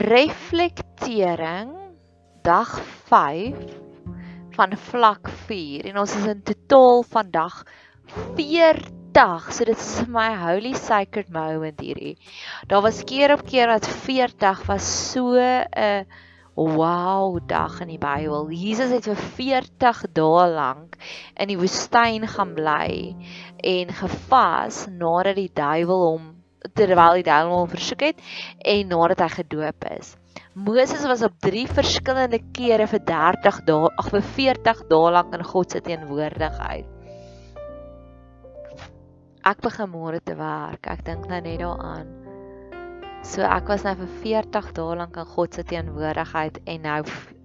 reflektering dag 5 van vlak 4 en ons is in totaal vandag 40. So dit is my holy sacred moment hierdie. Daar was keer op keer dat 40 was so 'n wow dag in die Bybel. Jesus het vir 40 dae lank in die woestyn gaan bly en gevas nadat die duiwel hom terwyl die duiwel hom versoek het en nadat hy gedoop is. Moses was op 3 verskillende kere vir 30 dae, ag vir 40 dae lank in God se teenwoordigheid. Ek begin môre te werk. Ek dink nou net daaraan. So ek was nou vir 40 dae lank in God se teenwoordigheid en nou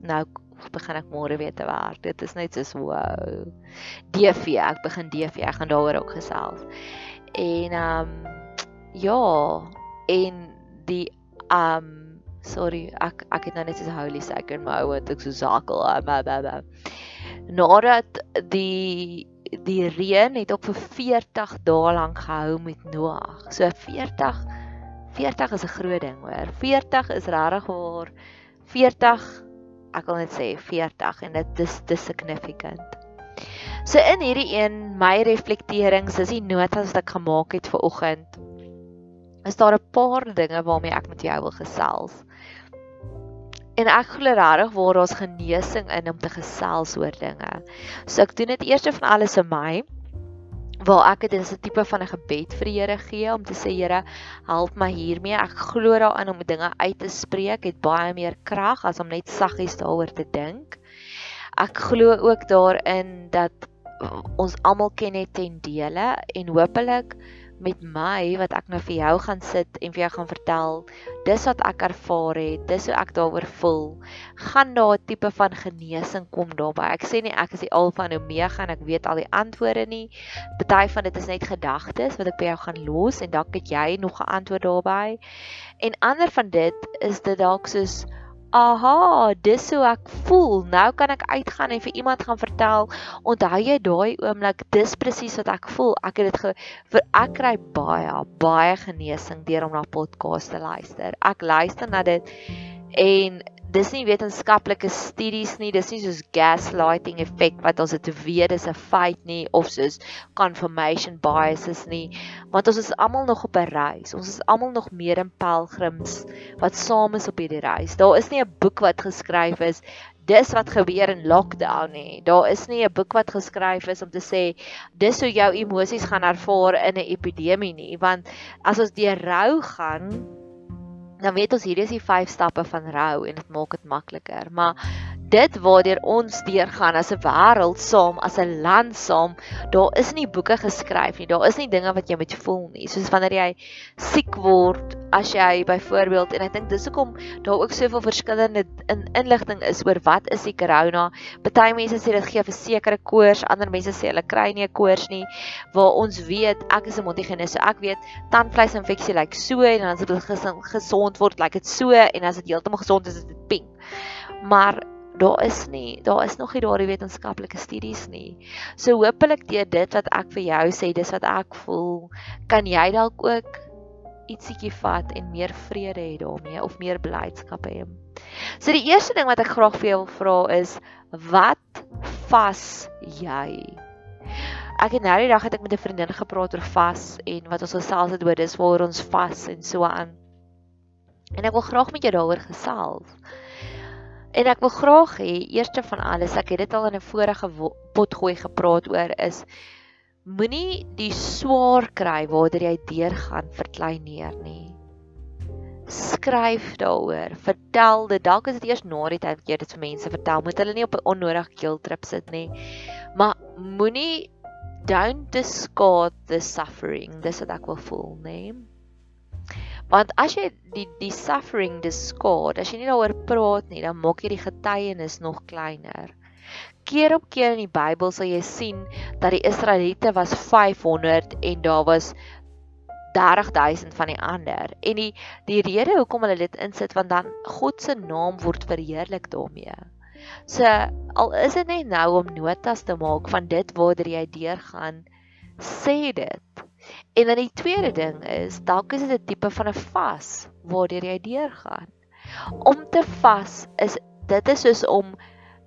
nou begin ek môre weer te werk. Dit is net so wow. DV, ek begin DV. Ek gaan daaroor ook gesels. En ehm um, ja, en die um sorry, ek ek het nou net so holy sacred moment ek so sakel. Nadat die die reën het op vir 40 dae lank gehou met Noag. So 40 40 is 'n groot ding, hoor. 40 is regtig waar 40 ek wil net sê 40 en dit is dis significant. So in hierdie een my reflekterings is die notas wat ek gemaak het vir oggend is daar 'n paar dinge waarmee ek met jou wil gesels. En ek glo regtig waar daar's genesing in om te gesels oor dinge. So ek doen dit eers van alles in my waar ek dit is 'n tipe van 'n gebed vir die Here gee om te sê Here, help my hiermee. Ek glo daarin om dinge uit te spreek het baie meer krag as om net saggies daaroor te dink. Ek glo ook daarin dat ons almal ken net ten dele en hopelik met my wat ek nou vir jou gaan sit en vir jou gaan vertel. Dis wat ek ervaar het dis hoe ek daaroor voel. Gaan daar 'n tipe van genesing kom daarby? Ek sê nie ek is die alfa en omega en ek weet al die antwoorde nie. Party van dit is net gedagtes wat ek by jou gaan los en dalk het jy nog 'n antwoord daarby. En ander van dit is dit dalk soos aha, dis hoe ek voel. Nou kan ek uitgaan en vir iemand gaan vertel, onthou jy daai oomblik, dis presies wat ek voel. Ek het dit vir ek kry baie baie genesing deur om na podcast te luister. Ek luister na dit en dis nie wetenskaplike studies nie, dis nie soos gaslighting effek wat ons dit weet dis 'n feit nie of soos confirmation biases nie, want ons is almal nog op 'n reis. Ons is almal nog meer in pelgrims wat saam is op hierdie reis. Daar is nie 'n boek wat geskryf is dis wat gebeur in lockdown nie. Daar is nie 'n boek wat geskryf is om te sê dis hoe jou emosies gaan ervaar in 'n epidemie nie, want as ons deur rou gaan dan weet ons hier is die 5 stappe van rou en dit maak dit makliker. Maar dit waardeur ons deurgaan as 'n wêreld saam, as 'n land saam, daar is nie boeke geskryf nie. Daar is nie dinge wat jy moet voel nie. Soos wanneer jy siek word, as jy byvoorbeeld en ek dink dis hoekom daar ook soveel verskillende in, inligting is oor wat is die corona. Party mense sê dit gee 'n sekere koors, ander mense sê hulle kry nie 'n koors nie. Waar ons weet, ek is 'n montigenis, so ek weet tandvleisinfeksie lyk like so en dan as dit gesond word, lyk like dit so en as dit heeltemal gesond is, is dit pink. Maar daar is nie, daar is nog nie daardie wetenskaplike studies nie. So hopelik deur dit wat ek vir jou sê, dis wat ek voel, kan jy dalk ook ietsiekie vat en meer vrede hê daarmee of meer blydskap hê. So die eerste ding wat ek graag vir jou wil vra is wat vas jy? Ek het nou die dag het ek met 'n vriendin gepraat oor vas en wat ons gesels het oor dis waar ons vas en so aan. En ek wil graag met jou daaroor gesels. En ek wil graag hê eerste van alles, ek het dit al in 'n vorige potgooi gepraat oor is moenie die swaar kry waardeur jy deurgaan verkleineer nie. Skryf daaroor, vertel dit. Dalk is dit eers na die tyd wat jy dit vir mense vertel, moet hulle nie op 'n onnodige guilt trip sit nie. Maar moenie don't discard the suffering. Dis wat ek wil voel, nê? Want as jy die die suffering discard, as jy nie daaroor praat nie, dan maak jy die getuienis nog kleiner. Keer op keer in die Bybel sal jy sien dat die Israeliete was 500 en daar was 30000 van die ander. En die die rede hoekom hulle dit insit want dan God se naam word verheerlik daarmee. So al is dit net nou om notas te maak van dit waartoe jy deurgaan, sê dit. En dan die tweede ding is, dalk is dit 'n tipe van 'n vas waardeur jy deurgaan. Om te vas is dit is soos om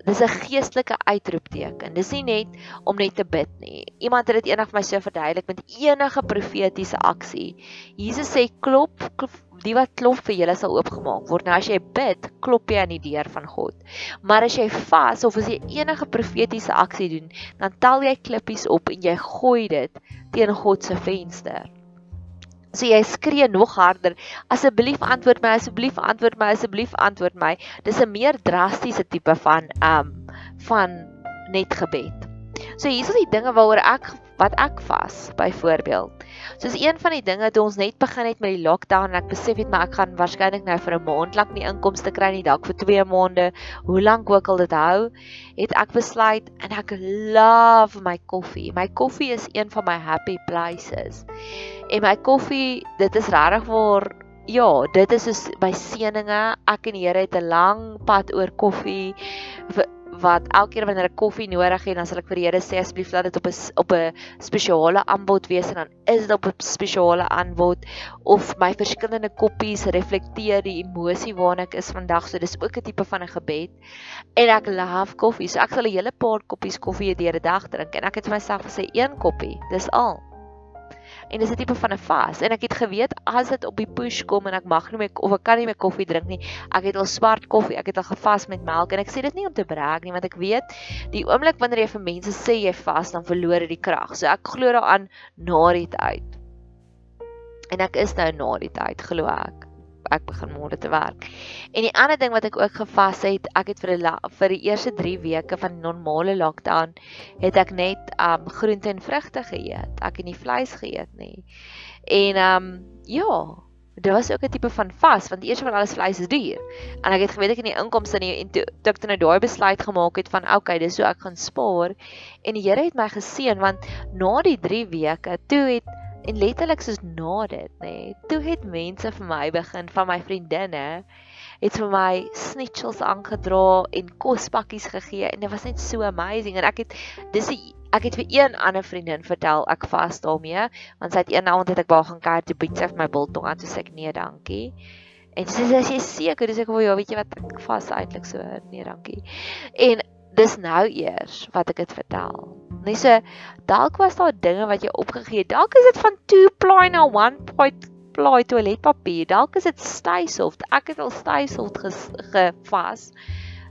dis 'n geestelike uitroepteken. Dis nie net om net te bid nie. Iemand het dit eendag vir my so verduidelik met enige profetiese aksie. Jesus sê klop, klop die wat klop vir julle sal oopgemaak word. Nou as jy bid, klop jy aan die deur van God. Maar as jy vas of as jy enige profetiese aksie doen, dan tel jy klippies op en jy gooi dit teen God se venster. So jy skree nog harder. Asseblief antwoord my, asseblief antwoord my, asseblief antwoord my. Dis 'n meer drastiese tipe van um van net gebed. So hier is die dinge waaroor ek wat ek vas byvoorbeeld. Soos een van die dinge toe ons net begin het met die lockdown en ek besef het maar ek gaan waarskynlik nou vir 'n maand lank nie inkomste kry nie, dalk vir 2 maande, hoe lank ook al dit hou, het ek besluit en ek love my koffie. My koffie is een van my happy places. En my koffie, dit is regtig waar ja, dit is soos by seëninge. Ek en die Here het 'n lang pad oor koffie wat elke keer wanneer ek koffie nodig het, dan sal ek vir die Here sê asseblief laat dit op 'n op 'n spesiale aanbod wees en dan is dit op 'n spesiale aanbod of my verskillende koppies reflekteer die emosie waarna ek is vandag. So dis ook 'n tipe van 'n gebed. En ek love koffie. So ek sal 'n hele paar koppies koffie deur die dag drink en ek het vir myself gesê een koppie. Dis al en dis 'n tipe van 'n vas en ek het geweet as dit op die push kom en ek mag nie meer of ek kan nie meer koffie drink nie ek het al swart koffie ek het al gevas met melk en ek sê dit nie om te brag nie want ek weet die oomblik wanneer jy vir mense sê jy vas dan verloor dit die krag. So ek glo daaraan na die tyd. En ek is nou na die tyd glo ek ek begin môre te werk. En die ander ding wat ek ook gevas het, ek het vir die vir die eerste 3 weke van normale lockdown het ek net um groente en vrugte geëet. Ek het nie vleis geëet nie. En um ja, dit was ook 'n tipe van vas want eers van alles vleis is duur. En ek het geweet ek het nie inkomste nie en toe ek toe nou daai besluit gemaak het van okay, dis hoe ek gaan spaar en die Here het my geseën want na die 3 weke toe het En letterlik soos na dit, nê, nee, toe het mense vir my begin van my vriendinne het vir my snitchels aangedra en kospakkies gegee en dit was net so amazing en ek het dis die ek het vir een ander vriendin vertel ek vas daarmee want sy het een aand het ek wou gaan kuier toe bied sy vir my biltong aan toe sê ek nee dankie en sy sê sy is seker dis ek wou ja weet jy wat ek vas eintlik so nee dankie en dis nou eers wat ek dit vertel. Net so dalk was daar dinge wat jy opgegee het. Dalk is dit van 2 ply na 1 ply toiletpapier. Dalk is dit stysoft. Ek het al stysoft gevas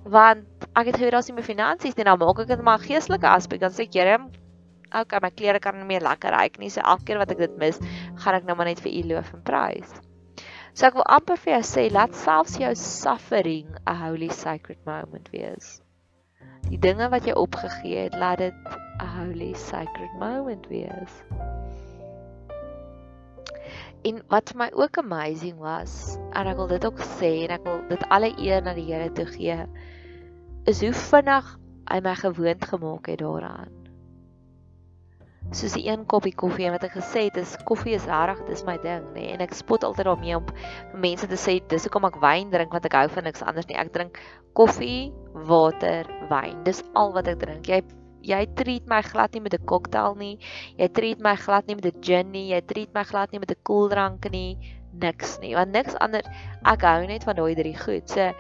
want ek het gehoor daar's nie meer finansies nie. Nou maak ek dit maar geestelike aspek. Dan sê ek, "Here, okay, my klere kan nie meer lekker ruik nie. So elke keer wat ek dit mis, gaan ek nou maar net vir U loof en prys." So ek wil amper vir jou sê, laat selfs jou suffering 'n holy sacred moment wees die dinge wat jy opgegee het, laat dit 'n holy sacred moment wees. En wat vir my ook amazing was, en ek wil dit ook sê en ek wil dit alle eer na die Here toe gee, is hoe vinnig hy my gewoond gemaak het daaraan soos die een koppie koffie en wat ek gesê het is koffie is regtig dis my ding nê nee? en ek spot altyd daarmee om mense te sê dis hoekom ek wyn drink want ek hou van niks anders nie. Ek drink koffie water wyn dis al wat ek drink. Jy jy treat my glad nie met 'n cocktail nie jy treat my glad nie met 'n gin nie jy treat my glad nie met 'n koeldrank nie niks nie want niks anders ek hou net van daai drie goed. So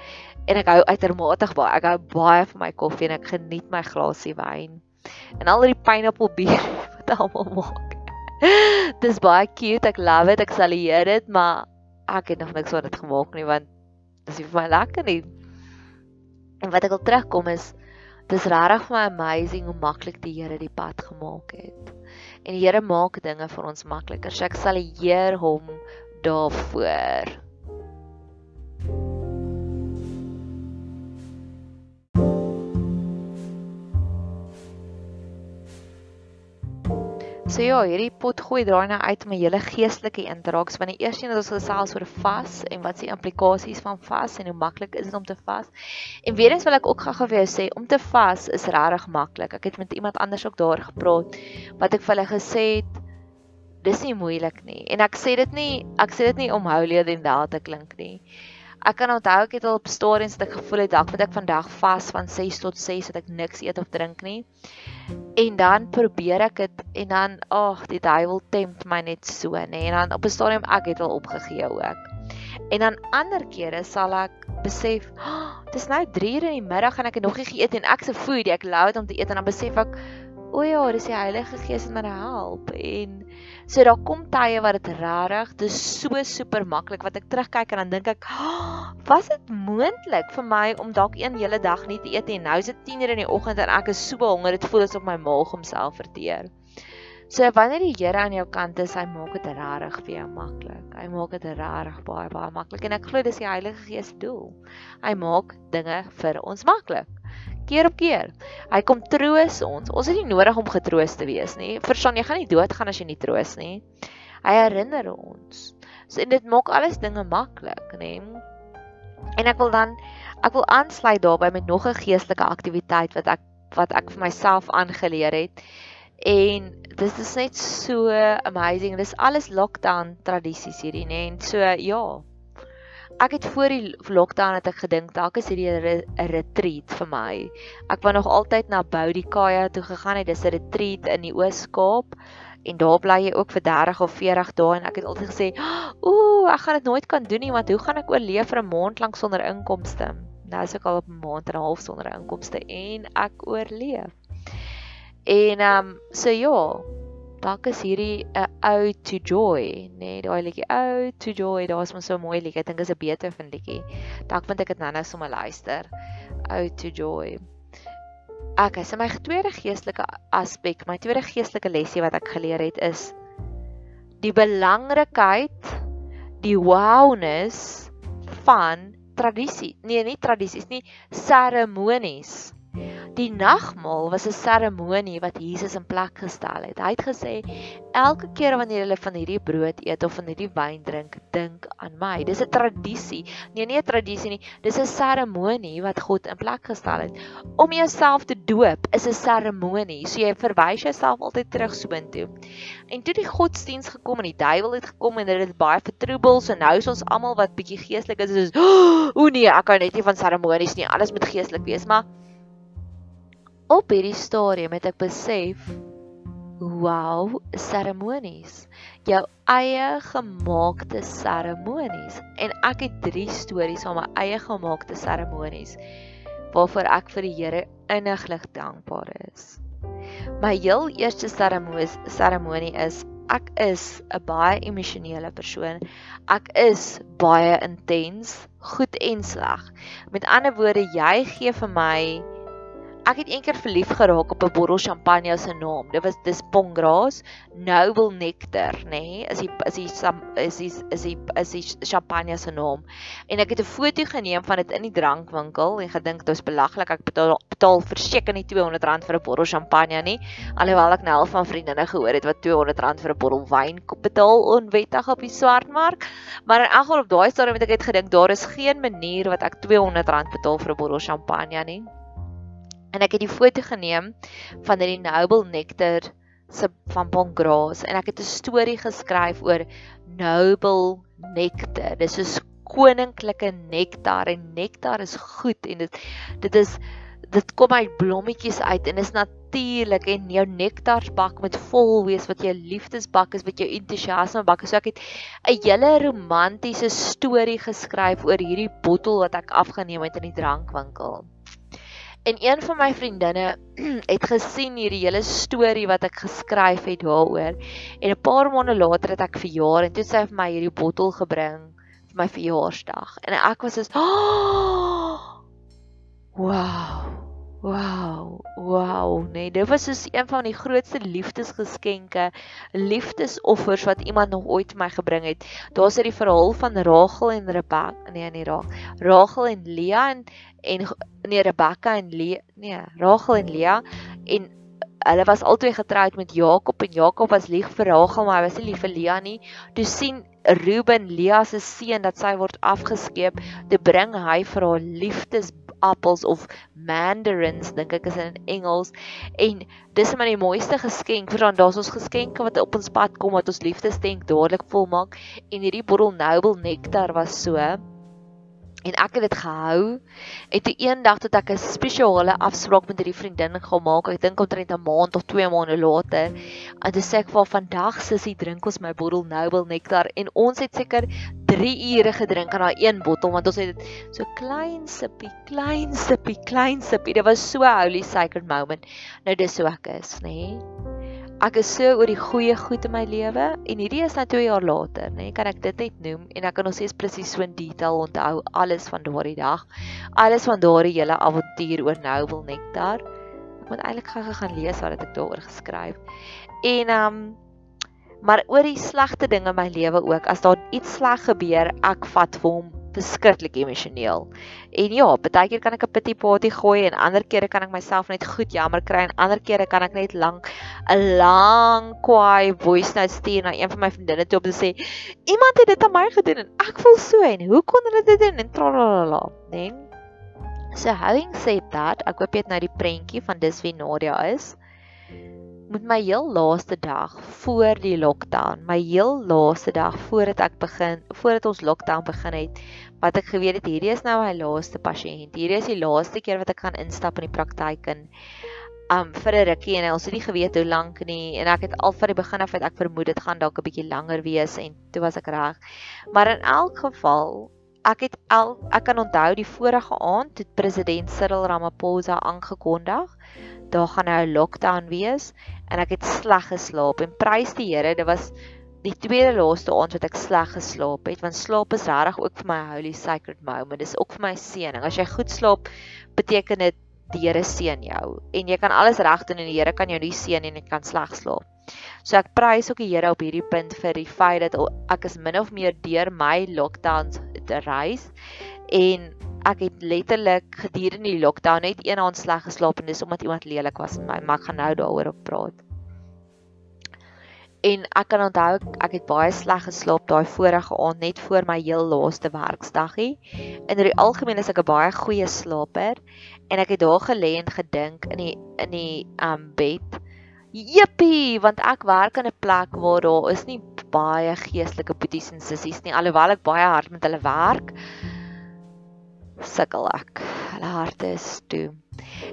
en ek hou uitermate baie ek hou baie van my koffie en ek geniet my glasie wyn en al die pineapple bier wat almal maak. Dis baie cute, ek love dit, ek sal hier dit, maar ek het nog niks van dit gemaak nie want dis vir my lekker nie. En wat ek wil terugkom is dis regtig vir my amazing hoe maklik die Here die pad gemaak het. En die Here maak dinge vir ons makliker. So ek sal eer hom daarvoor. So ja, hierdie pot gooi draai nou uit my hele geestelike interaks want die eerste een het ons gesels oor vas en wat se implikasies van vas en hoe maklik is dit om te vas. En weer eens wil ek ook gou-gou vir jou sê om te vas is regtig maklik. Ek het met iemand anders ook daar gepraat wat ek vir hulle gesê het dis nie moeilik nie. En ek sê dit nie ek sê dit nie om holier than thou te klink nie. Ek kan onthou ek het al op stories wat ek gevoel het dalk moet ek vandag vas van 6 tot 6 dat ek niks eet of drink nie. En dan probeer ek dit en dan ag die duiwel tempt my net so nê en dan op 'n stadium ek het al opgegee ook. En dan ander kere sal ek besef, oh, dis nou 3 uur in die middag en ek het nog nie geëet en ek se food, ek lou dit om te eet en dan besef ek, o ja, dis die Heilige Gees wat my help en so daar kom tye wat dit rarig, dis so super maklik wat ek terugkyk en dan dink ek, oh, was dit moontlik vir my om dalk een hele dag nie te eet en nou is dit 10 uur in die oggend en ek is so honger, dit voel asof my maag homself verteer. So wanneer die Here aan jou kant is, hy maak dit regtig vir jou maklik. Hy maak dit regtig baie baie maklik en ek glo dis die Heilige Gees se doel. Hy maak dinge vir ons maklik. Keer op keer. Hy kom troos ons. Ons het nie nodig om getroos te wees nie. Verstaan, jy gaan nie doodgaan as jy nie troos nie. Hy herinner ons. So dit maak alles dinge maklik, nê? En ek wil dan ek wil aansluit daarbey met nog 'n geestelike aktiwiteit wat ek wat ek vir myself aangeleer het. En dis is net so amazing. Dis alles lockdown tradisies hierdie, nê? En so ja. Ek het voor die lockdown het ek gedink dalk is hierdie 'n retreat vir my. Ek wou nog altyd na Boudicaya toe gegaan het. Dis 'n retreat in die Oos-Kaap en daar bly jy ook vir 30 of 40 dae en ek het altyd gesê, "Ooh, ek gaan dit nooit kan doen nie want hoe gaan ek oorleef vir 'n maand lank sonder inkomste?" Nou is ek al op 'n maand en 'n half sonder inkomste en ek oorleef. En ehm um, so ja, dalk is hierdie 'n ou to joy, nê, nee, daai liedjie ou to joy, daar's mos so 'n mooi liedjie. Ek dink is 'n beter van liedjie. Dalk vind ek dit nou-nou sommer luister. Ou to joy. Ek is my tweede geestelike aspek, my tweede geestelike lesie wat ek geleer het is die belangrikheid die wowness van tradisie. Nee, nie tradisies nie, seremonies. Die nagmaal was 'n seremonie wat Jesus in plek gestel het. Hy het gesê elke keer wanneer jy van hierdie brood eet of van hierdie wyn drink, dink aan my. Dis 'n tradisie. Nee, nie 'n tradisie nie. Dis 'n seremonie wat God in plek gestel het. Om jouself te doop is 'n seremonie. So jy verwys jouself altyd terug soontoe. En toe die godsdiens gekom en die duiwel het gekom en dit het baie vertroebel, so nou is ons almal wat bietjie geestelik is, is o nee, ek kan net nie van seremonies nie. Alles moet geestelik wees, maar op hierdie stadium het ek besef wow, seremonies. Jou eie gemaakte seremonies. En ek het drie stories van my eie gemaakte seremonies waarvoor ek vir die Here inniglik dankbaar is. My heel eerste seremonie seremonie is ek is 'n baie emosionele persoon. Ek is baie intens, goed en sleg. Met ander woorde, jy gee vir my Ek het eendag verlief geraak op 'n bottel champagne se naam. Dit was dis Pongras Noble Nectar, nê? Nee? Is die is die is die is die is die champagne se naam. En ek het 'n foto geneem van dit in die drankwinkel en gedink dit was belaglik. Ek betaal betaal verseker nie R200 vir 'n bottel champagne nie. Alhoewel ek nou al van vriendinne gehoor het wat R200 vir 'n bottel wyn betaal onwettig op die swartmark. Maar in elk geval op daai stadium het ek gedink daar is geen manier wat ek R200 betaal vir 'n bottel champagne nie en ek het die foto geneem van die Noble Nectar se van Pongras en ek het 'n storie geskryf oor Noble Nectar. Dis 'n koninklike nektar en nektar is goed en dit dit is dit kom uit blommetjies uit en is natuurlik en jou nektarsbak moet vol wees wat jou liefdesbak is wat jou entoesiasmebak is. So ek het 'n hele romantiese storie geskryf oor hierdie bottel wat ek afgeneem het in die drankwinkel. En een van my vriendinne het gesien hierdie hele storie wat ek geskryf het daaroor. En 'n paar maande later het ek verjaar en toe sy vir my hierdie bottel gebring vir my verjaarsdag. En ek was so, oh, "Wow." Wow, wow, nee, dit was soos een van die grootste liefdesgeskenke, liefdesoffers wat iemand nog ooit vir my gebring het. Daar's 'n verhaal van Rachel en Rebekka, nee, nie Rachel, Rachel en Lea en en nee, Rebekka en Lea, nee, Rachel en Lea en hulle was albei getroud met Jakob en Jakob was lief vir Rachel, maar hy was nie lief vir Lea nie. Toe sien Reuben Lea se seun dat sy word afgeskeep, te bring hy vir haar liefdes appels of mandarins dink ek is in Engels en dis maar die mooiste geskenk vir dan daar's ons geskenke wat op ons pad kom wat ons liefdesdenk dadelik volmaak en hierdie bottel noble nectar was so en ek het dit gehou. En toe eendag tot ek 'n spesiale afspraak met hierdie vriendin gemaak, ek dink omtrent 'n maand of 2 maande later, en toe sê ek vir vandag sussie drink ons my bottel Noble Nectar en ons het seker 3 ure gedrink aan daai een bottel want ons het dit so klein sippie, klein sippie, klein sippie. Dit was so holy sacred moment. Nou dis so ek is, nê? Nee? Ek is so oor die goeie goed in my lewe en hierdie is nou 2 jaar later, nê, nee, kan ek dit net noem en ek kan nog steeds presies so in detail onthou alles van daardie dag. Alles van daardie hele avontuur oor Noble Nectar. Ek moet eintlik gou gaan lees wat ek daaroor geskryf. En um maar oor die slegte dinge in my lewe ook, as daar iets sleg gebeur, ek vat vir hom verskriklik emosioneel. En ja, baie keer kan ek 'n pity party gooi en ander kere kan ek myself net goed jammer kry en ander kere kan ek net lank 'n lang kwaai voice note stuur na een van my vriendinne toe om te sê iemand het dit aan my gedoen en ek voel so en hoe kon hulle dit doen en tralalala, né? So having said that, ek hoop jy het nou die prentjie van dis wie Nadia is met my heel laaste dag voor die lockdown, my heel laaste dag voordat ek begin, voordat ons lockdown begin het, wat ek geweet het hierdie is nou my laaste pasiënt. Hierdie is die laaste keer wat ek gaan instap in die praktyk en um vir 'n rukkie en ons het nie geweet hoe lank nie en ek het al van die begin af uit ek vermoed dit gaan dalk 'n bietjie langer wees en toe was ek reg. Maar in elk geval Ek het al ek kan onthou die vorige aand toe president Cyril Ramaphosa aangekondig daar gaan nou 'n lockdown wees en ek het sleg geslaap en prys die Here dit was die tweede laaste aand wat ek sleg geslaap het want slaap is regtig ook vir my holy sacred moment dis ook vir my seëning. As jy goed slaap beteken dit die Here seën jou. En jy kan alles reg doen en die Here kan jou nie seën en jy kan sleg slaap. So ek prys ook die Here op hierdie punt vir die feit dat ek is min of meer deur my lockdowns te reis en ek het letterlik gedurende die lockdown net een aand sleg geslaap en dis omdat iemand lelik was met my, maar ek gaan nou daaroor op praat. En ek kan onthou ek het baie sleg geslaap daai vorige aand net voor my heel laaste werksdagie. In die algemeen is ek 'n baie goeie slaper en ek het daar gelê en gedink in die in die um bed. Jippie, want ek werk in 'n plek waar daar is nie baie geestelike boeties en sissies nie alhoewel ek baie hard met hulle werk sukkel ek. Hulle harte is toe.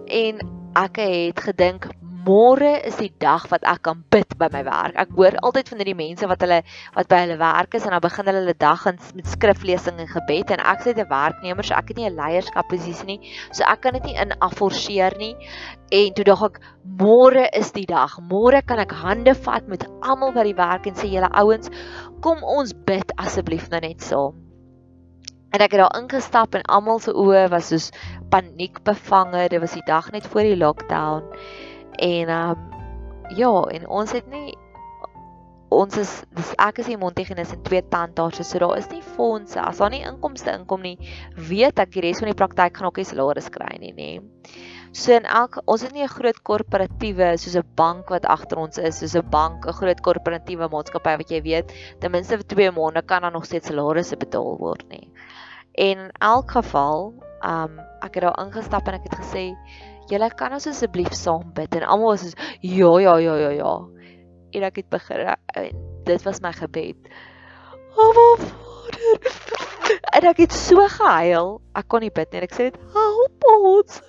En ek het gedink môre is die dag wat ek kan bid by my werk. Ek hoor altyd van hierdie mense wat hulle wat by hulle werk is en dan begin hulle hulle dag met skriflesing en gebed en ek sê 'n werknemer, so ek het nie 'n leierskapposisie nie. So ek kan dit nie in afforceer nie. En toe dink ek môre is die dag. Môre kan ek hande vat met almal by die werk en sê julle ouens, kom ons bid asseblief nou net saam. So. En ek het daar ingestap en almal se oë was soos paniekbevange. Dit was die dag net voor die lockdown. En ehm um, ja, en ons het nie ons is dis ek is die Montigenis en twee tandarts, so daar is nie fondse. As daar nie inkomste inkom nie, weet ek die res van die praktyk gaan ook nie salaris kry nie, nê. So in elk ons het nie 'n groot korporatiewe soos 'n bank wat agter ons is, soos 'n bank, 'n groot korporatiewe maatskappy wat jy weet, ten minste vir 2 maande kan dan nog steeds salarisse betaal word nie. En in elk geval, um ek het daar ingestap en ek het gesê, "Julle kan ons asseblief saam bid." En almal was so, "Ja, ja, ja, ja, ja." En ek het begin dit was my gebed. "O, Vader." En ek het so gehuil. Ek kon nie bid nie. Ek sê dit, "Help ons."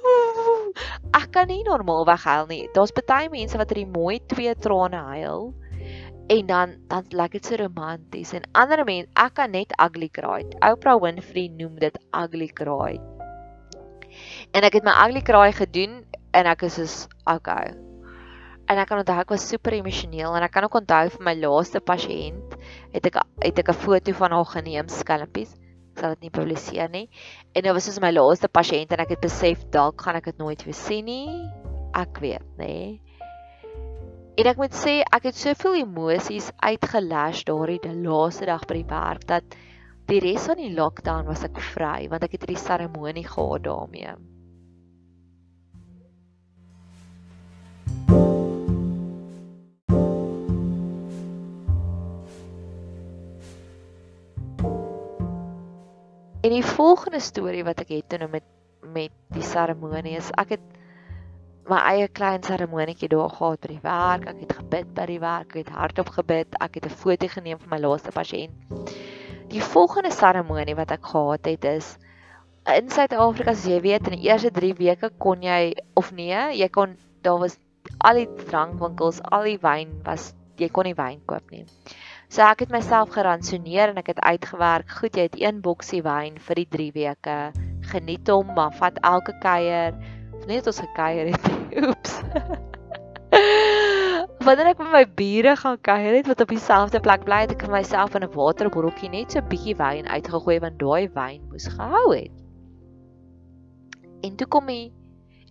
Ek kan nie normaal weghuil nie. Daar's baie mense wat hierdie mooi twee trane huil en dan dan lyk dit so romanties en ander mense ek kan net ugly cry. Oprah Winfrey noem dit ugly cry. En ek het my ugly cry gedoen en ek is soos okay. En ek kan onthou ek was super emosioneel en ek kan ook onthou vir my laaste pasiënt het ek het ek 'n foto van haar geneem skelmpies. Ek sal dit nie publiseer nie. En dit was soos my laaste pasiënt en ek het besef dalk gaan ek dit nooit weer sien nie. Ek weet, nê. En ek moet sê ek het soveel emosies uitgelash daardie die laaste dag by die werk dat die res van die lockdown was ek vry want ek het hierdie seremonie gehad daarmee. En die volgende storie wat ek het toe nou met met die seremonie is ek het my eie klein seremonietjie daar gehad by die werk. Ek het gebid by die werk, ek het hardop gebid. Ek het 'n foto geneem van my laaste pasiënt. Die volgende seremonie wat ek gehad het is in Suid-Afrika as jy weet in die eerste 3 weke kon jy of nee, jy kon daar was al die drankwinkels, al die wyn was jy kon nie wyn koop nie. So ek het myself geransoneer en ek het uitgewerk. Goed, jy het een boksie wyn vir die 3 weke. Geniet hom, maar vat elke kuier. Of net ons gekuier het. Oeps. Wanneer ek met my bure gaan kuier het wat op dieselfde plek bly, het ek vir myself in 'n waterbotteltjie net so 'n bietjie wyn uitgegooi want daai wyn moes gehou het. En toe kom hy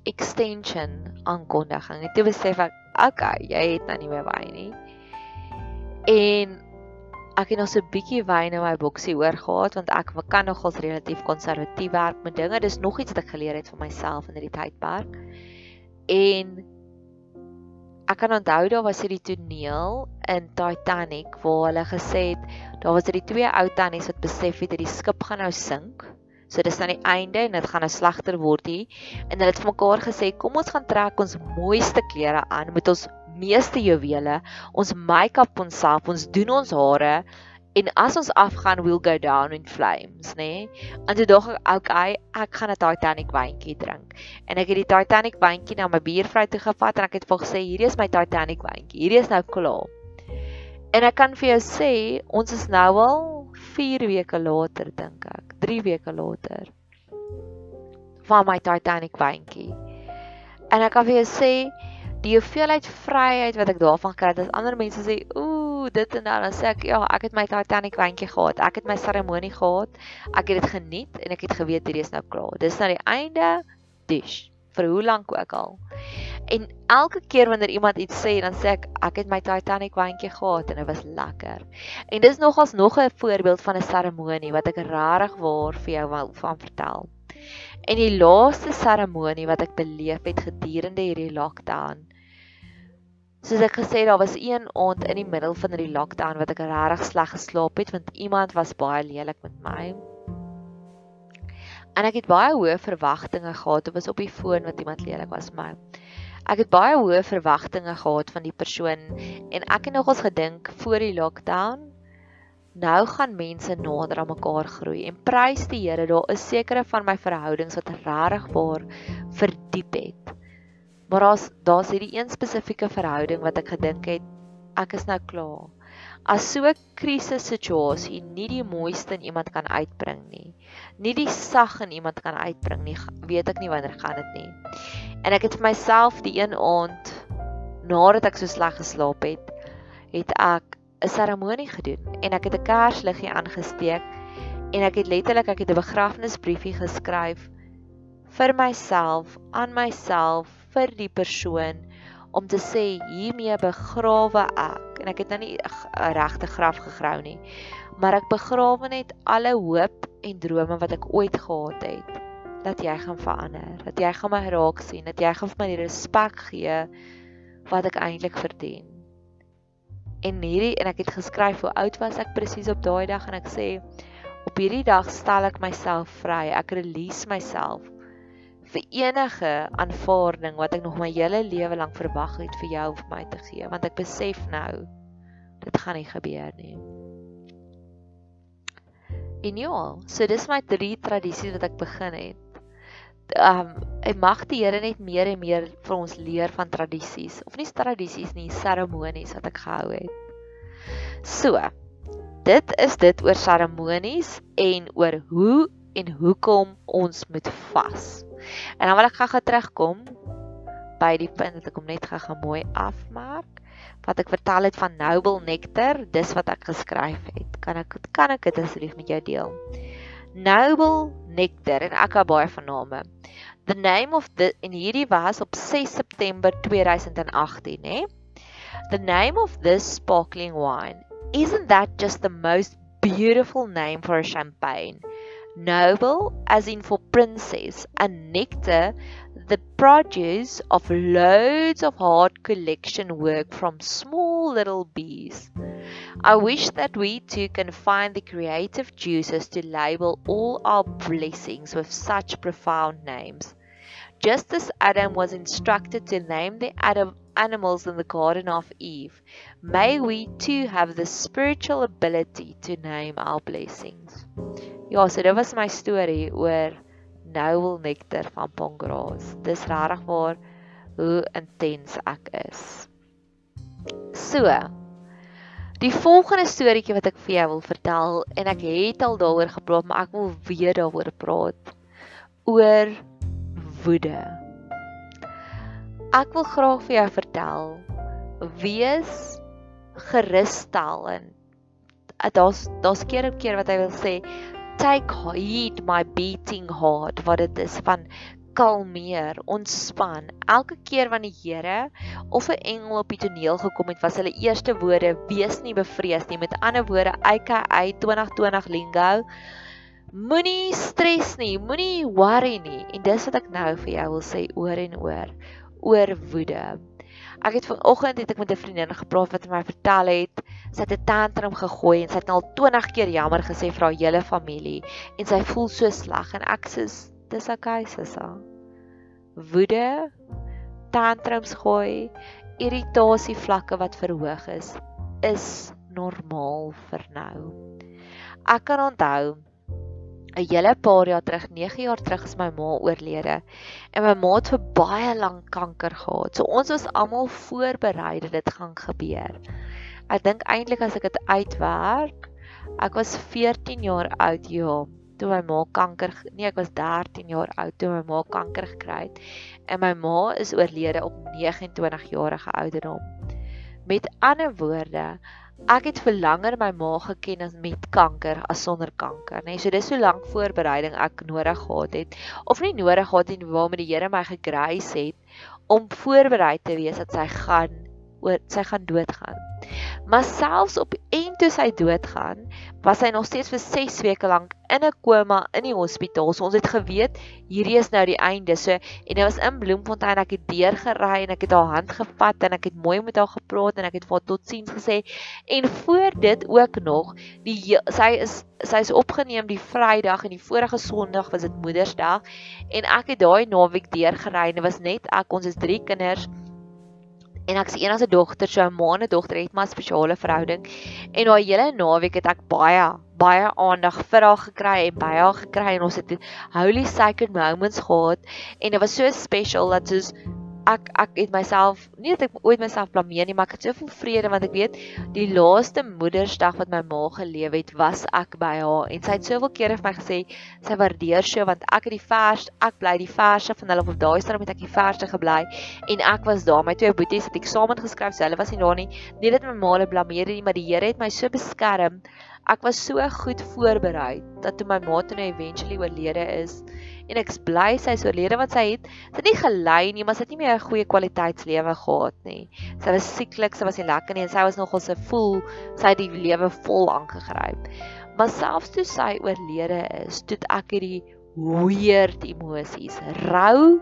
extension aankondiging. En toe besef ek, okay, jy het nou nie meer wyn nie. En ek het nog so 'n bietjie wyn in my boksie oor gehad want ek kan nogals relatief konservatief werk met dinge. Dis nog iets wat ek geleer het vir myself in hierdie tydperk. En ek kan onthou daar was hierdie toneel in Titanic waar hulle gesê het daar was hierdie twee ou tannies wat besef het dat die skip gaan nou sink. So dis aan die einde en dit gaan nou slegter word hier. En hulle het vir mekaar gesê kom ons gaan trek ons mooiste klere aan met ons meeste juwele, ons make-up onsself, ons doen ons hare en as ons afgaan we'll go down in flames, nê? Nee? En toe dog ek, okay, ek gaan 'n Titanic wyntjie drink. En ek het die Titanic wyntjie na my buurvrou toe gevat en ek het vir gesê, hierdie is my Titanic wyntjie. Hierdie is nou klaar. En ek kan vir jou sê, ons is nou al 4 weke later dink ek, 3 weke later van my Titanic wyntjie. En ek kan vir jou sê, die hoeveelheid vryheid wat ek daarvan kry dat ander mense sê ooh dit en dan dan sê ek ja ek het my Titanic wyntjie gehad. Ek het my seremonie gehad. Ek het dit geniet en ek het geweet hierdie is nou klaar. Dis nou die einde dish vir hoe lank ook al. En elke keer wanneer iemand iets sê dan sê ek ek het my Titanic wyntjie gehad en dit was lekker. En dis nogals nog 'n voorbeeld van 'n seremonie wat ek regtig waar vir jou wil van vertel. En die laaste seremonie wat ek beleef het gedurende hierdie lockdown Soos ek gesê daar was een aand in die middel van die lockdown wat ek regtig sleg geslaap het want iemand was baie lelik met my. En ek het baie hoë verwagtinge gehad. Dit was op die foon wat iemand lelik was met my. Ek het baie hoë verwagtinge gehad van die persoon en ek het nogals gedink voor die lockdown nou gaan mense nader aan mekaar groei en prys die Here daar is sekere van my verhoudings wat regtig waar verdiep het. Maar daar's daar's hierdie een spesifieke verhouding wat ek gedink het ek is nou klaar. As so 'n krisis situasie nie die mooiste in iemand kan uitbring nie. Nie die sag in iemand kan uitbring nie. Weet ek nie wanneer gaan dit nie. En ek het vir myself die een aand nadat ek so sleg geslaap het, het ek 'n seremonie gedoen en ek het 'n kersliggie aangesteek en ek het letterlik ek het 'n begrafnisbriefie geskryf vir myself aan myself vir die persoon om te sê hiermee begrawe ek. En ek het nou nie 'n regte graf gegrou nie maar ek begrawe net alle hoop en drome wat ek ooit gehad het dat jy gaan verander dat jy gaan my raak sien dat jy gaan vir my die respek gee wat ek eintlik verdien. En hierdie en ek het geskryf hoe oud was ek presies op daai dag en ek sê op hierdie dag stel ek myself vry ek release myself vir enige aanvaarding wat ek nog my hele lewe lank verwag het vir jou of my te gee want ek besef nou dit gaan nie gebeur nie. En ja, so dis my drie tradisies wat ek begin het. Um en mag die Here net meer en meer vir ons leer van tradisies of nie tradisies nie, seremonies wat ek gehou het. So, dit is dit oor seremonies en oor hoe en hoekom ons moet vas. En dan wil ek gou-gou terugkom by die punt dat ek hom net gou-gou mooi afmaak. Wat ek vertel het van Noble Nectar, dis wat ek geskryf het. Kan ek kan ek dit asseblief met jou deel? Noble Nectar en ek het baie van name. The name of the in hierdie was op 6 September 2018, hè? The name of this sparkling wine, isn't that just the most beautiful name for a champagne? Noble as in for princes, and nectar the produce of loads of hard collection work from small little bees. I wish that we too can find the creative juices to label all our blessings with such profound names. Just as Adam was instructed to name the Adam animals in the Garden of Eve, may we too have the spiritual ability to name our blessings. Ja, so dit was my storie oor noble nectar van Pongras. Dis regtig waar hoe intens ek is. So. Die volgende storieetjie wat ek vir jou wil vertel en ek het al daaroor gepraat, maar ek wil weer daaroor praat oor woede. Ek wil graag vir jou vertel wees gerusstellend. Daar's daar's keer op keer wat hy wil sê take heed my beating heart wat dit is van kalmeer, ontspan. Elke keer wanneer die Here of 'n engel op die toneel gekom het, was hulle eerste woorde: "Wees nie bevrees nie." Met ander woorde, aka 2020 lingo. Moenie stres nie, moenie worry nie. En dis wat ek nou vir jou wil sê oor en oor oor woede. Ek het vanoggend het ek met 'n vriendin gepraat wat my vertel het sy het 'n tantrum gegooi en sy het nou al 20 keer jammer gesê vir haar hele familie en sy voel so sleg en ek sê dis okay sissa. Woede, tantrums gooi, irritasie vlakke wat verhoog is, is normaal vir nou. Ek kan onthou 'n hele paar jaar terug, 9 jaar terug is my ma oorlede. En my ma het vir baie lank kanker gehad. So ons was almal voorberei dat dit gaan gebeur. Ek dink eintlik as ek dit uitwerk, ek was 14 jaar oud, ja, toe my ma kanker, nee, ek was 13 jaar oud toe my ma kanker gekry het. En my ma is oorlede op 29 jarige ouderdom. Met ander woorde, ek het vir langer my ma geken as met kanker as sonder kanker, nê. Nee, so dis so lank voorbereiding ek nodig gehad het of nie nodig gehad het waarmee die Here my gegrace het om voorberei te wees dat sy gaan oor sy gaan doodgaan. Maar selfs op en toe sy doodgaan, was sy nog steeds vir 6 weke lank in 'n koma in die hospitaal. So ons het geweet hierdie is nou die einde. So en dit was in Bloemfontein. Ek het deur gery en ek het haar hand gevat en ek het mooi met haar gepraat en ek het vir haar totsiens gesê. En voor dit ook nog, die sy is sy is opgeneem die Vrydag en die vorige Sondag was dit Moedersdag en ek het daai naweek deur gery en dit was net ek ons is drie kinders en ek se enigste dogter, so 'n maande dogter het maar 'n spesiale verhouding. En daai hele naweek het ek baie baie aandag vir haar gekry en by haar gekry en ons het holy sacred moments gehad en dit was so special dat soos ek ek het myself nie dat ek ooit myself blameer nie, maar ek het soveel vrede want ek weet die laaste moedersdag wat my ma geleef het, was ek by haar en sy het soveel kere vir my gesê sy waardeer so want ek het die vers, ek bly die verse van hulle op daai stadium het ek die verse gebly en ek was daar. My twee boeties het eksamen geskryf, so hulle was nie daar nie. Nie dat my ma hulle blameer nie, maar die Here het my so beskerm. Ek was so goed voorberei dat toe my ma toe nou eventually oorlede is, en ek is bly sy is oorlede want sy het sy het nie gelei nie, maar sy het nie meer 'n goeie kwaliteitslewe gehad nie. Sy was sieklik, sy was nie lekker nie en sy was nogal se voel sy het die lewe vol aangegryp. Maar selfs toe sy oorlede is, toe ek hierdie weird emosies. Rou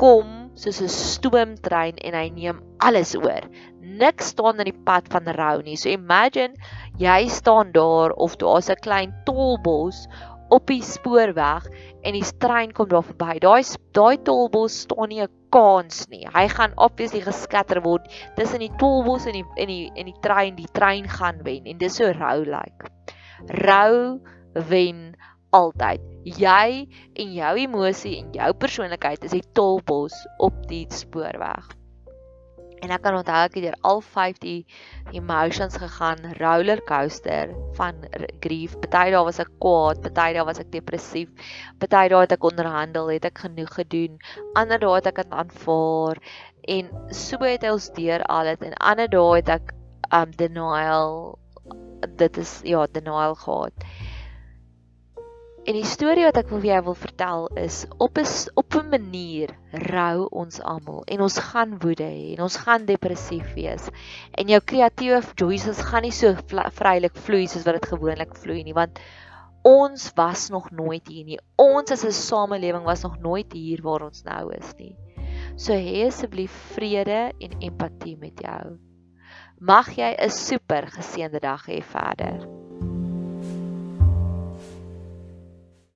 kom soos 'n stoomtrein en hy neem alles oor. Niks staan in die pad van rou nie. So imagine jy staan daar of daar's 'n klein tolbos op die spoorweg en die trein kom daar verby. Daai daai tolbos staan nie 'n kans nie. Hy gaan obviously geskatter word tussen die tolbos en die en die en die trein. Die trein gaan wen en dis so rou like. Rou wen altyd. Jy en jou emosie en jou persoonlikheid is die tolbos op die spoorweg. En ek kan onthou ek het deur al 5 die emotions gegaan, roller coaster van grief. Party dae was ek kwaad, party dae was ek depressief. Party dae het ek onderhandel, het ek genoeg gedoen. Ander dae het ek dit aanvaar en so het ons deur al dit en ander dae het ek um denial dit is ja, denial gehad. En die storie wat ek wil vir jou wil vertel is op 'n op 'n manier rou ons almal en ons gaan woede hê en ons gaan depressief wees. En jou kreatiewe joys gaan nie so vrylik vloei soos wat dit gewoonlik vloei nie want ons was nog nooit hier nie. Ons as 'n samelewing was nog nooit hier waar ons nou is nie. So hê asseblief vrede en empatie met jou. Mag jy 'n super geseënde dag hê verder.